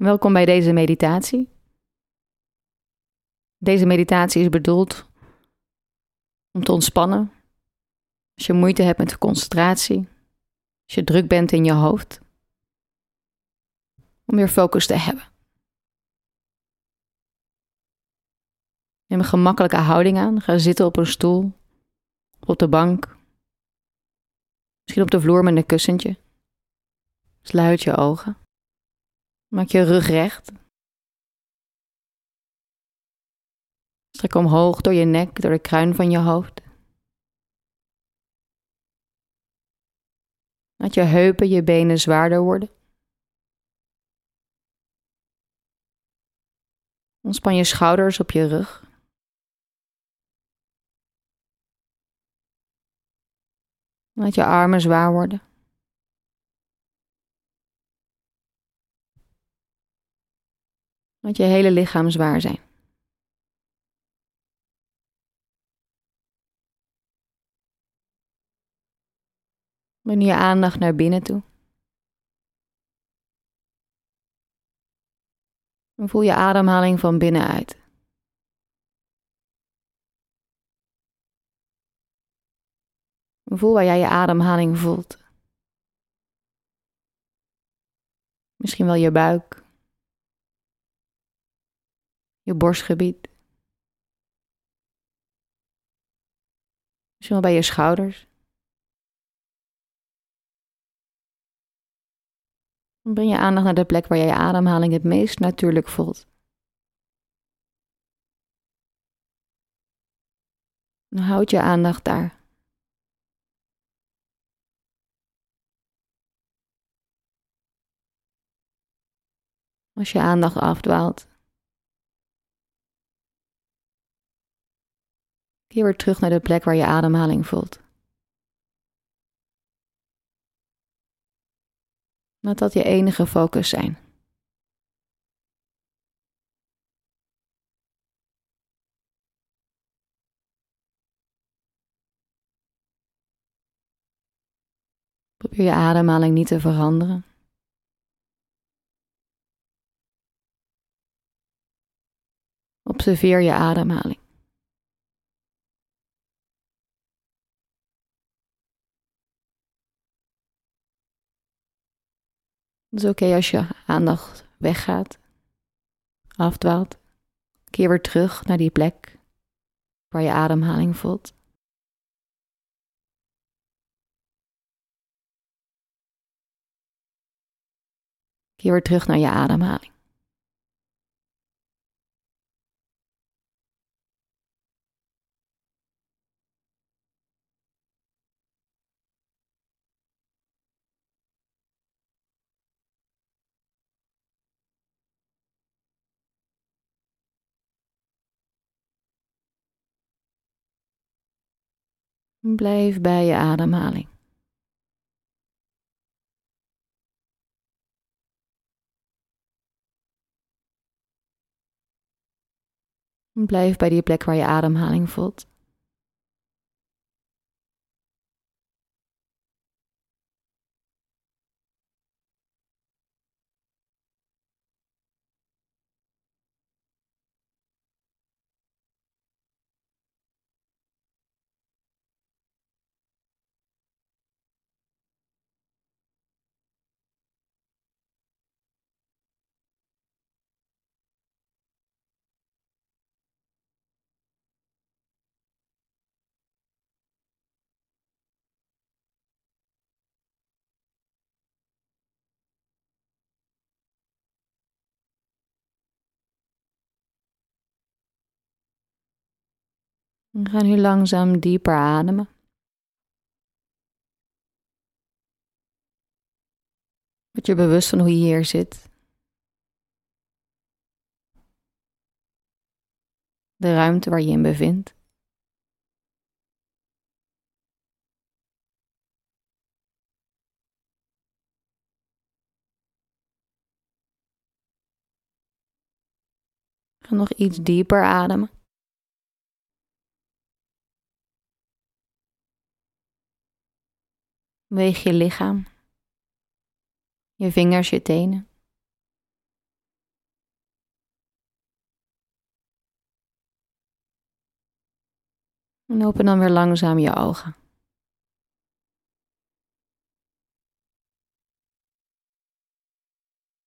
Welkom bij deze meditatie. Deze meditatie is bedoeld om te ontspannen. Als je moeite hebt met concentratie, als je druk bent in je hoofd, om weer focus te hebben. Neem een gemakkelijke houding aan. Ga zitten op een stoel, op de bank, misschien op de vloer met een kussentje. Sluit je ogen. Maak je rug recht. Strek omhoog door je nek, door de kruin van je hoofd. Laat je heupen, je benen zwaarder worden. Ontspan je schouders op je rug. Laat je armen zwaar worden. Laat je hele lichaam zwaar zijn. Breng je aandacht naar binnen toe. Voel je ademhaling van binnenuit. En voel waar jij je ademhaling voelt. Misschien wel je buik je borstgebied. Misschien wel bij je schouders. breng je aandacht naar de plek waar jij je ademhaling het meest natuurlijk voelt. En houd je aandacht daar. Als je aandacht afdwaalt, Keer weer terug naar de plek waar je ademhaling voelt. Laat dat je enige focus zijn. Probeer je ademhaling niet te veranderen. Observeer je ademhaling. Het is oké als je aandacht weggaat, afdwaalt. Keer weer terug naar die plek waar je ademhaling voelt. Keer weer terug naar je ademhaling. Blijf bij je ademhaling. Blijf bij die plek waar je ademhaling voelt. We gaan nu langzaam dieper ademen. Word je bewust van hoe je hier zit. De ruimte waar je in bevindt. Ga nog iets dieper ademen. Weeg je lichaam, je vingers, je tenen. En open dan weer langzaam je ogen.